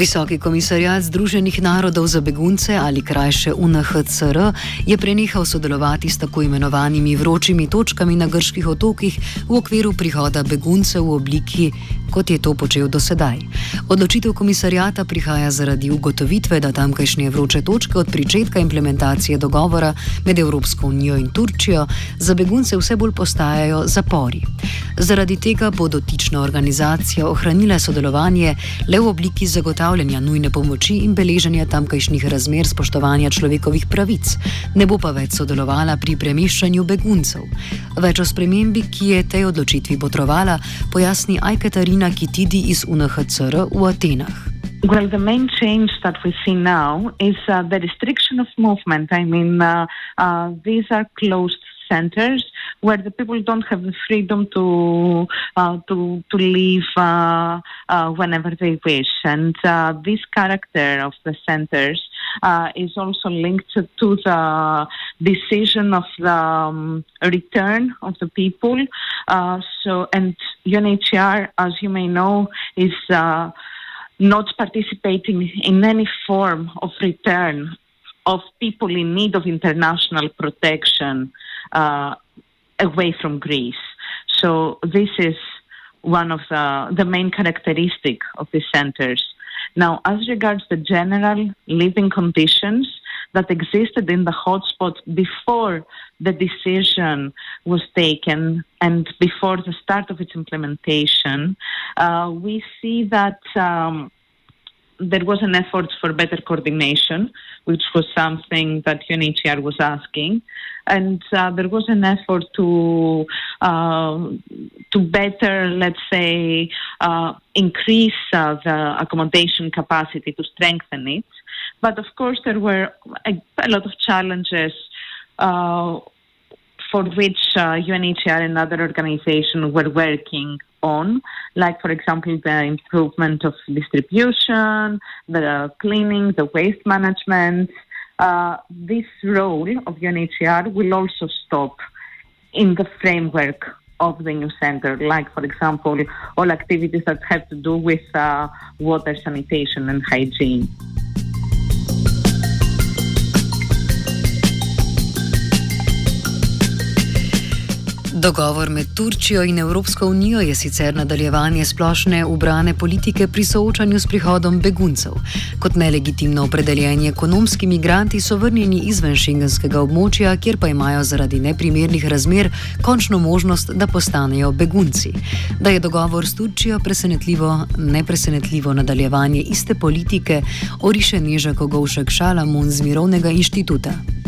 Visoki komisarjat Združenih narodov za begunce ali krajše UNHCR je prenehal sodelovati s tako imenovanimi vročimi točkami na grških otokih v okviru prihoda beguncev v obliki, kot je to počel do sedaj. Odločitev komisarjata prihaja zaradi ugotovitve, da tamkajšnje vroče točke od pričetka implementacije dogovora med Evropsko unijo in Turčijo za begunce vse bolj postajajo zapori. Zaradi tega bo dotična organizacija ohranila sodelovanje le v obliki zagotavljanja nujne pomoči in beleženja tamkajšnjih razmer spoštovanja človekovih pravic, ne bo pa več sodelovala pri premeščanju beguncev. Več o spremembi, ki je tej odločitvi botrovala, pojasni Kitidi iz UNHCR v Atenah. Well, the main change that we see now is uh, the restriction of movement. I mean, uh, uh, these are closed centers where the people don't have the freedom to uh, to to leave uh, uh, whenever they wish, and uh, this character of the centers uh, is also linked to, the decision of the um, return of the people. Uh, so, and UNHCR, as you may know, is not participating in any form of return of people in need of international protection uh, away from Greece. So this is one of the, the main characteristic of these centers. Now, as regards the general living conditions that existed in the hotspot before the decision was taken and before the start of its implementation, uh, we see that um, there was an effort for better coordination, which was something that UNHCR was asking, and uh, there was an effort to uh, to better, let's say, uh, increase uh, the accommodation capacity to strengthen it. But of course, there were a, a lot of challenges uh, for which UNHCR uh, and other organizations were working on, like, for example, the improvement of distribution, the cleaning, the waste management. Uh, this role of UNHCR will also stop in the framework of the new center, like, for example, all activities that have to do with uh, water sanitation and hygiene. Dogovor med Turčijo in Evropsko unijo je sicer nadaljevanje splošne ubrane politike pri soočanju s prihodom beguncev. Kot nelegitimno opredeljeni ekonomski migranti so vrnjeni izven šengenskega območja, kjer pa imajo zaradi neprimernih razmer končno možnost, da postanejo begunci. Da je dogovor s Turčijo presenetljivo, nepresenetljivo nadaljevanje iste politike, oriše Neža Kogovšek Šalamun z Mirovnega inštituta.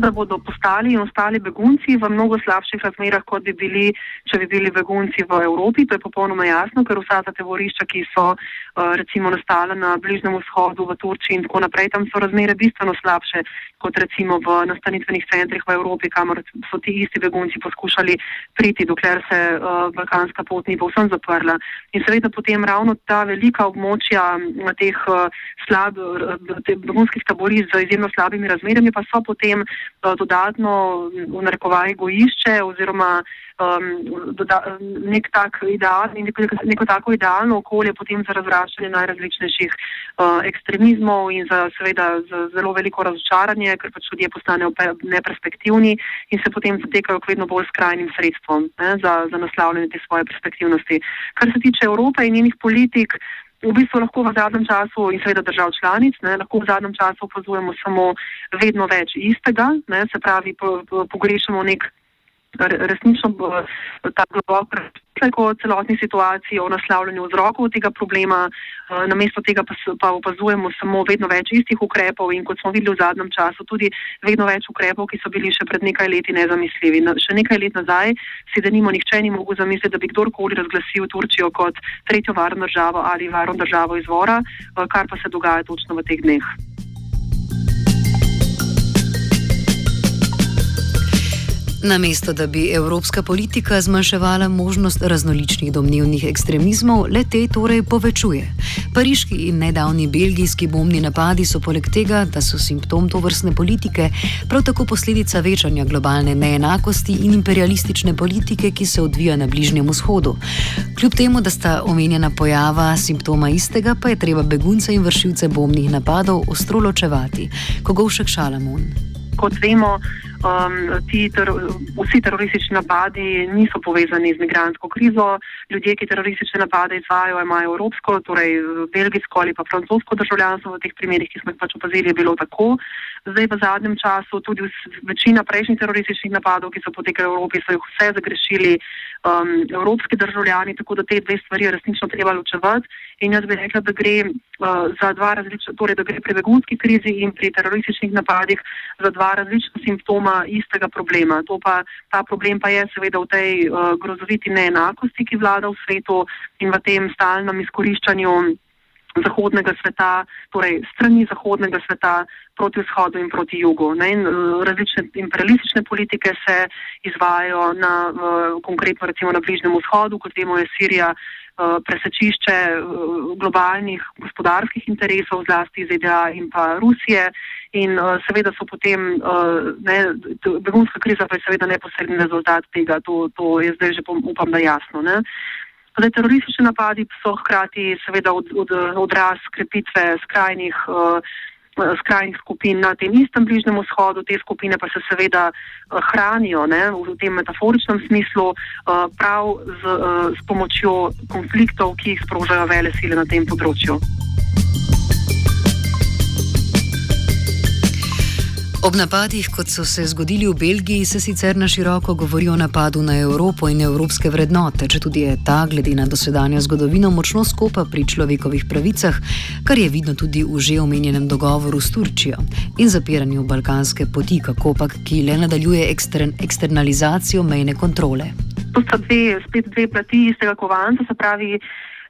Da bodo postali in ostali begunci v mnogo slabših razmerah, kot bi bili, če bi bili begunci v Evropi. To je popolnoma jasno, ker vsa ta taborišča, ki so uh, recimo nastala na Bližnjem vzhodu, v Turčiji in tako naprej, tam so razmere bistveno slabše kot recimo v nastanitvenih centrih v Evropi, kamor so ti isti begunci poskušali priti, dokler se uh, balkanska pot ni povsem zaprla. In seveda potem ravno ta velika območja teh uh, slab, te begunskih taborišč z izjemno slabimi razmerami pa so potem uh, dodatno v narekovaji gojišče oziroma um, doda, nek tak idealni, neko, neko tako idealno okolje potem za razraščanje najrazličnejših uh, ekstremizmov in za seveda za zelo veliko razočaranje, ker pač ljudje postanejo neperspektivni in se potem zatekajo k vedno bolj skrajnim sredstvom ne, za, za naslavljanje te svoje perspektivnosti. Kar se tiče Evrope in njenih politik, v bistvu lahko v zadnjem času in seveda držav članic, ne, lahko v zadnjem času opazujemo samo vedno več istega, ne, se pravi, po, po, pogrešamo nek resnično ta globok razmislek o celotni situaciji, o naslavljanju vzrokov tega problema, eh, namesto tega pa, pa opazujemo samo vedno več istih ukrepov in kot smo videli v zadnjem času, tudi vedno več ukrepov, ki so bili še pred nekaj leti nezamisljivi. Še nekaj let nazaj si da nimo nihče ni mogel zamisliti, da bi kdorkoli razglasil Turčijo kot tretjo varno državo ali varno državo izvora, eh, kar pa se dogaja točno v teh dneh. Namesto da bi evropska politika zmanjševala možnost različnih domnevnih ekstremizmov, le te torej povečuje. Pariški in nedavni belgijski bombni napadi so poleg tega, da so simptom to vrstne politike, prav tako posledica večanja globalne neenakosti in imperialistične politike, ki se odvija na Bližnjem vzhodu. Kljub temu, da sta omenjena pojava simptoma istega, pa je treba begunce in vršilce bombnih napadov ostro ločevati. Kogovšek Šalamun. Kot vemo, um, ti ter, vsi teroristični napadi niso povezani z migransko krizo. Ljudje, ki teroristične napade izvajo, imajo evropsko, torej belgijsko ali pa francosko državljanstvo. V teh primerih, ki smo jih pač opazili, je bilo tako. Zdaj v zadnjem času tudi večina prejšnjih terorističnih napadov, ki so potekali v Evropi, so jih vse zagrešili um, evropski državljani, tako da te dve stvari resnično treba ločevati. In jaz bi rekla, da gre uh, za dva različna, torej da gre pri begunski krizi in pri terorističnih napadih za dva različna simptoma istega problema. Pa, ta problem pa je seveda v tej uh, grozoviti neenakosti, ki vlada v svetu in v tem stalnem izkoriščanju zahodnega sveta, torej strani zahodnega sveta proti vzhodu in proti jugu. Ne? In različne imperialistične politike se izvajajo na, konkretno recimo na Bližnjem vzhodu, kot vemo je Sirija presečišče globalnih gospodarskih interesov, zlasti ZDA in pa Rusije. In uh, seveda so potem, uh, ne, begunska kriza pa je seveda neposredni rezultat tega, to, to je zdaj že, upam, da jasno. Ne. Zdaj, teroristični napadi so hkrati seveda od, od, odraz krepitve skrajnih, uh, skrajnih skupin na tem istem bližnjem vzhodu. Te skupine pa se seveda uh, hranijo ne, v tem metaforičnem smislu uh, prav z, uh, s pomočjo konfliktov, ki jih sprožajo vele sile na tem področju. Ob napadih, kot so se zgodili v Belgiji, se sicer na široko govori o napadu na Evropo in evropske vrednote, če tudi je ta, glede na dosedanjo zgodovino, močno skopa pri človekovih pravicah, kar je vidno tudi v že omenjenem dogovoru s Turčijo in zapiranju balkanske poti, kako pa ki le nadaljuje ekstern, eksternalizacijo mejne kontrole. To sta dve, spet dve plati istega kovanca, se pravi.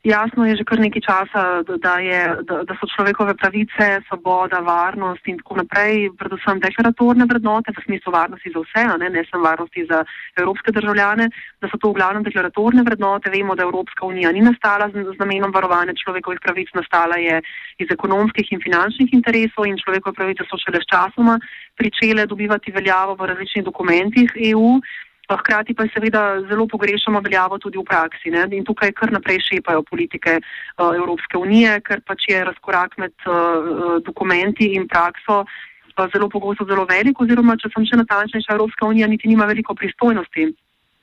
Jasno je že kar nekaj časa, da, je, da, da so človekove pravice, svoboda, varnost in tako naprej, predvsem deklaratorne vrednote v smislu varnosti za vse, ne, ne samo varnosti za evropske državljane, da so to v glavnem deklaratorne vrednote. Vemo, da Evropska unija ni nastala z, z namenom varovanja človekovih pravic, nastala je iz ekonomskih in finančnih interesov in človekove pravice so šele s časoma pričele dobivati veljavo v različnih dokumentih EU. Hkrati pa seveda zelo pogrešamo veljavo tudi v praksi ne? in tukaj kar naprej šepajo politike uh, Evropske unije, ker pač je razkorak med uh, dokumenti in prakso uh, zelo pogosto zelo velik oziroma, če sem še natančnejša, Evropska unija niti nima veliko pristojnosti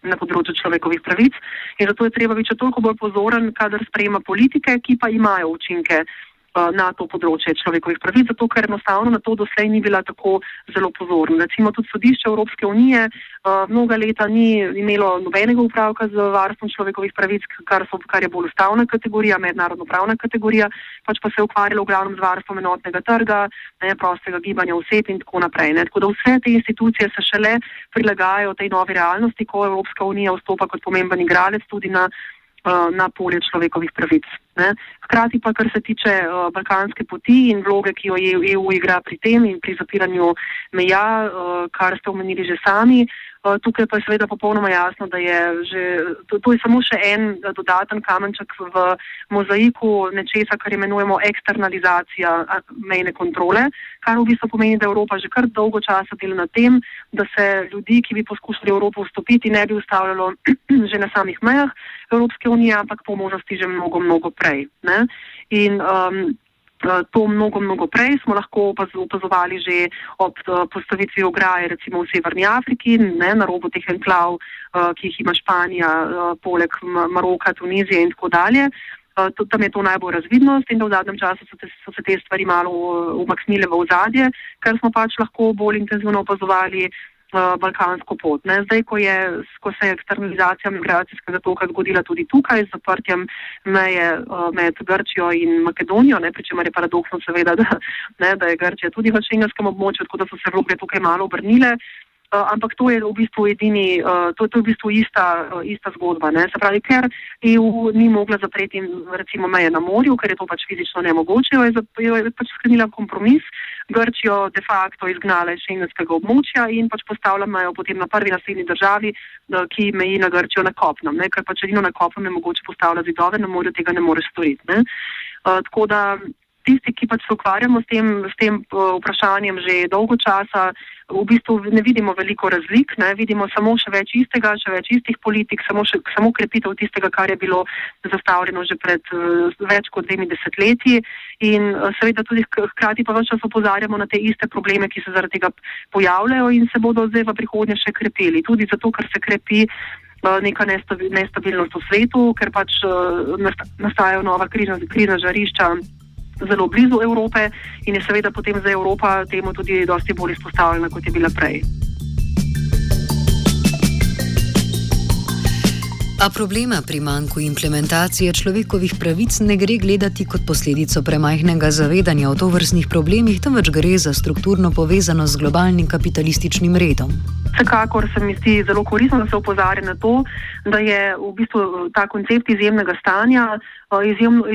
na področju človekovih pravic in zato je treba biti toliko bolj pozoren, kadar sprejema politike, ki pa imajo učinke. Eh, na to področje človekovih pravic, zato ker enostavno na to doslej ni bila tako zelo pozorna. Recimo tudi sodišče Evropske unije uh, mnoga leta ni imelo nobenega upravka z varstvom človekovih pravic, kar, so, kar je bolj ustavna kategorija, mednarodno pravna kategorija, pač pa se je ukvarjalo v glavnem z varstvom enotnega trga, ne, prostega gibanja oseb in tako naprej. Ne. Tako da vse te institucije se šele prilagajajo tej novi realnosti, ko Evropska unija vstopa kot pomemben igralec tudi na Eh, na polje človekovih pravic. Ne. Hkrati pa, kar se tiče uh, balkanske poti in vloge, ki jo EU, EU igra pri tem in pri zapiranju meja, uh, kar ste omenili že sami, uh, tukaj pa je seveda popolnoma jasno, da je že, to, to je samo še en dodaten kamenček v mozaiku nečesa, kar imenujemo eksternalizacija mejne kontrole, kar v bistvu pomeni, da Evropa že kar dolgo časa dela na tem, da se ljudi, ki bi poskušali v Evropo vstopiti, ne bi ustavljalo že na samih mejah Evropske unije, ampak po možnosti že mnogo, mnogo prej. Ne? In um, Eh, to mnogo, mnogo prej smo lahko opazovali že ob eh, postavitvi ograje recimo v Severni Afriki, ne, na robu teh enklav, eh, ki jih ima Španija, poleg Maroka, Tunizije in tako dalje. Tam je to najbolj razvidnost in da v zadnjem času so, te, so se te stvari malo umaknile v ozadje, ker smo pač lahko bolj intenzivno opazovali uh, balkansko pot. Ne. Zdaj, ko, je, ko se je eksternalizacija migracijskega toka zgodila tudi tukaj z zaprtjem meje uh, med Grčijo in Makedonijo, pri čemer je paradoksno seveda, da, ne, da je Grčija tudi v šengenskem območju, tako da so se vloge tukaj malo obrnile. Uh, ampak to je v bistvu edini, uh, to, to je v bistvu ista, uh, ista zgodba. Ne? Se pravi, ker EU ni mogla zapreti recimo meje na morju, ker je to pač fizično nemogoče, jo je, jo je pač sklenila kompromis, Grčijo de facto izgnala iz šengenskega območja in pač postavila mejo potem na prvi naslednji državi, ki meji na Grčijo na kopnem, ne? ker pač edino na kopnem je mogoče postavljati zidove, na morju tega ne moreš storiti. Ne? Uh, tako da tisti, ki pač se ukvarjamo s tem, s tem uh, vprašanjem že dolgo časa, v bistvu ne vidimo veliko razlik, ne? vidimo samo še več istega, še več istih politik, samo, še, samo krepitev tistega, kar je bilo zastavljeno že pred uh, več kot dvemi desetletji in uh, seveda tudi hkrati pa več čas opozarjamo na te iste probleme, ki se zaradi tega pojavljajo in se bodo zdaj v prihodnje še krepili. Tudi zato, ker se krepi neka nestabilnost v svetu, ker pač nastajajo nova krizna, krizna žarišča zelo blizu Evrope in je seveda potem za Evropa temu tudi dosti bolj izpostavljena, kot je bila prej. A problema pri manjku implementacije človekovih pravic ne gre gledati kot posledico premajhnega zavedanja o tovrstnih problemih, temveč gre za strukturno povezanost z globalnim kapitalističnim redom. Vsekakor se mi zdi zelo koristno, da se opozarja na to, da je v bistvu ta koncept izjemnega stanja izjemno,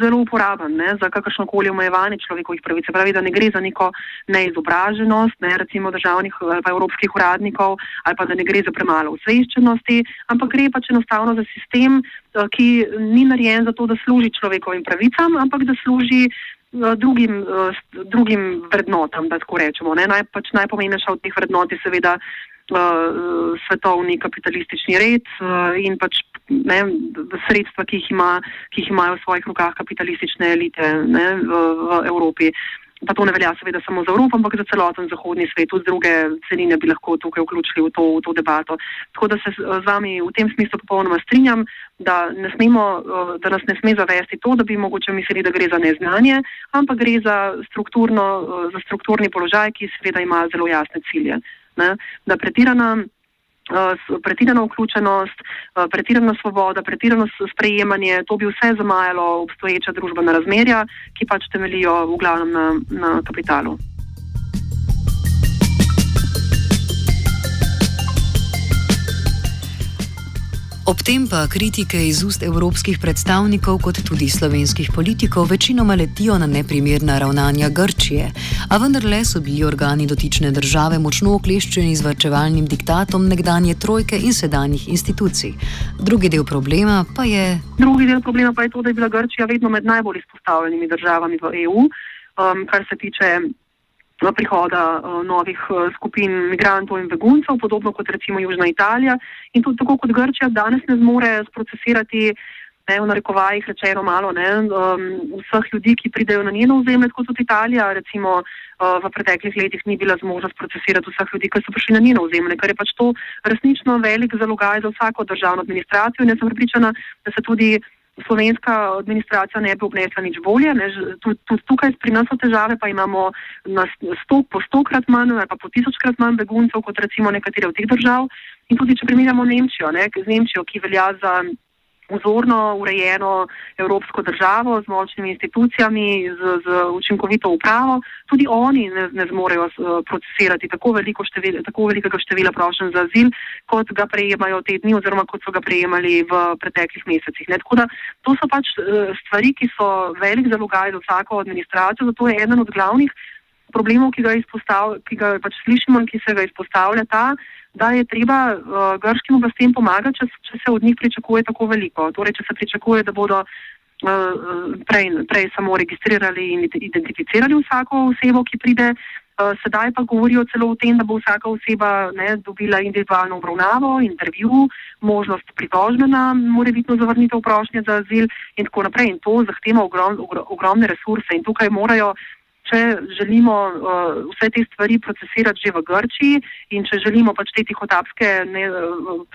zelo uporaben ne, za kakršno koli omejevanje človekovih pravic. Pravi, da ne gre za neko neizobraženost, ne, recimo državnih ali pa evropskih uradnikov, ali pa da ne gre za premalo osveščenosti, ampak gre pač enostavno za sistem, eh, ki ni narejen za to, da služi človekovim pravicam, ampak da služi Eh, drugim, eh, drugim vrednotam, da tako rečemo. Naj, pač najpomembnejša od teh vrednot je seveda uh, svetovni kapitalistični red uh, in pač ne, sredstva, ki jih, ima, ki jih imajo v svojih rokah kapitalistične elite ne, v, v Evropi. Pa to ne velja seveda samo za Evropo, ampak za celoten zahodni svet, tudi druge celine bi lahko tukaj vključili v to, v to debato. Tako da se z vami v tem smislu popolnoma strinjam, da, ne smemo, da nas ne sme zavesti to, da bi mogoče mislili, da gre za neznanje, ampak gre za, za strukturni položaj, ki seveda ima zelo jasne cilje. Ne? Da pretirana Eh, pretirano vključenost, eh, pretirano svoboda, pretirano sprejemanje, to bi vse zamajalo obstoječa družbena razmerja, ki pač temelijo v glavnem na, na kapitalu. Ob tem pa kritike iz ust evropskih predstavnikov, kot tudi slovenskih politikov, večinoma letijo na neprimerna ravnanja Grčije, a vendarle so bili organi dotične države močno okleščeni z vrčevalnim diktatom nekdanje trojke in sedanjih institucij. Drugi del problema pa je. Drugi del problema pa je to, da je bila Grčija vedno med najbolj izpostavljenimi državami v EU, um, kar se tiče prihoda uh, novih uh, skupin migrantov in beguncev, podobno kot recimo Južna Italija. In tudi tako kot Grčija danes ne zmore sprocesirati, ne, v narekovajih rečeno malo, ne, um, vseh ljudi, ki pridejo na njeno ozemlje, kot tudi Italija, recimo uh, v preteklih letih ni bila zmožna sprocesirati vseh ljudi, ki so prišli na njeno ozemlje, ker je pač to resnično velik zalogaj za vsako državno administracijo in jaz sem pripričana, da se tudi slovenska administracija ne bi obnesla nič bolje. Tudi tukaj pri nas so težave, pa imamo na sto, po stokrat manj ali pa po tisočkrat manj beguncev kot recimo nekatere od teh držav. In tudi če primerjamo Nemčijo, ne, z Nemčijo, ki velja za vzorno urejeno evropsko državo z močnimi institucijami, z, z učinkovito upravo, tudi oni ne, ne zmorejo procesirati tako, veliko števil, tako velikega števila prošen za azil, kot ga prejemajo te dni oziroma kot so ga prejemali v preteklih mesecih. Ne. Tako da to so pač uh, stvari, ki so velik zalogaj za vsako administracijo, zato je eden od glavnih problemov, ki ga, ki ga pač slišimo in ki se ga izpostavlja ta, da je treba uh, grškim oblastem pomagati, če, če se od njih pričakuje tako veliko. Torej, če se pričakuje, da bodo uh, prej, prej samo registrirali in identificirali vsako osebo, ki pride, uh, sedaj pa govorijo celo o tem, da bo vsaka oseba ne, dobila individualno obravnavo, intervju, možnost pritožbe na morebitno zavrnitev prošnje za azil in tako naprej. In to zahteva ogrom, ogromne resurse in tukaj morajo če želimo uh, vse te stvari procesirati že v Grčiji in če želimo pač te tihotapske, ne,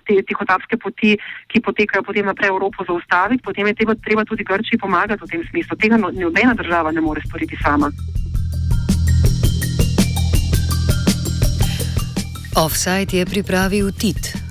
te tihotapske poti, ki potekajo potem naprej v Evropo, zaustaviti, potem je treba, treba tudi Grčiji pomagati v tem smislu. Tega no, nobena država ne more storiti sama. Offside je pripravil Tit.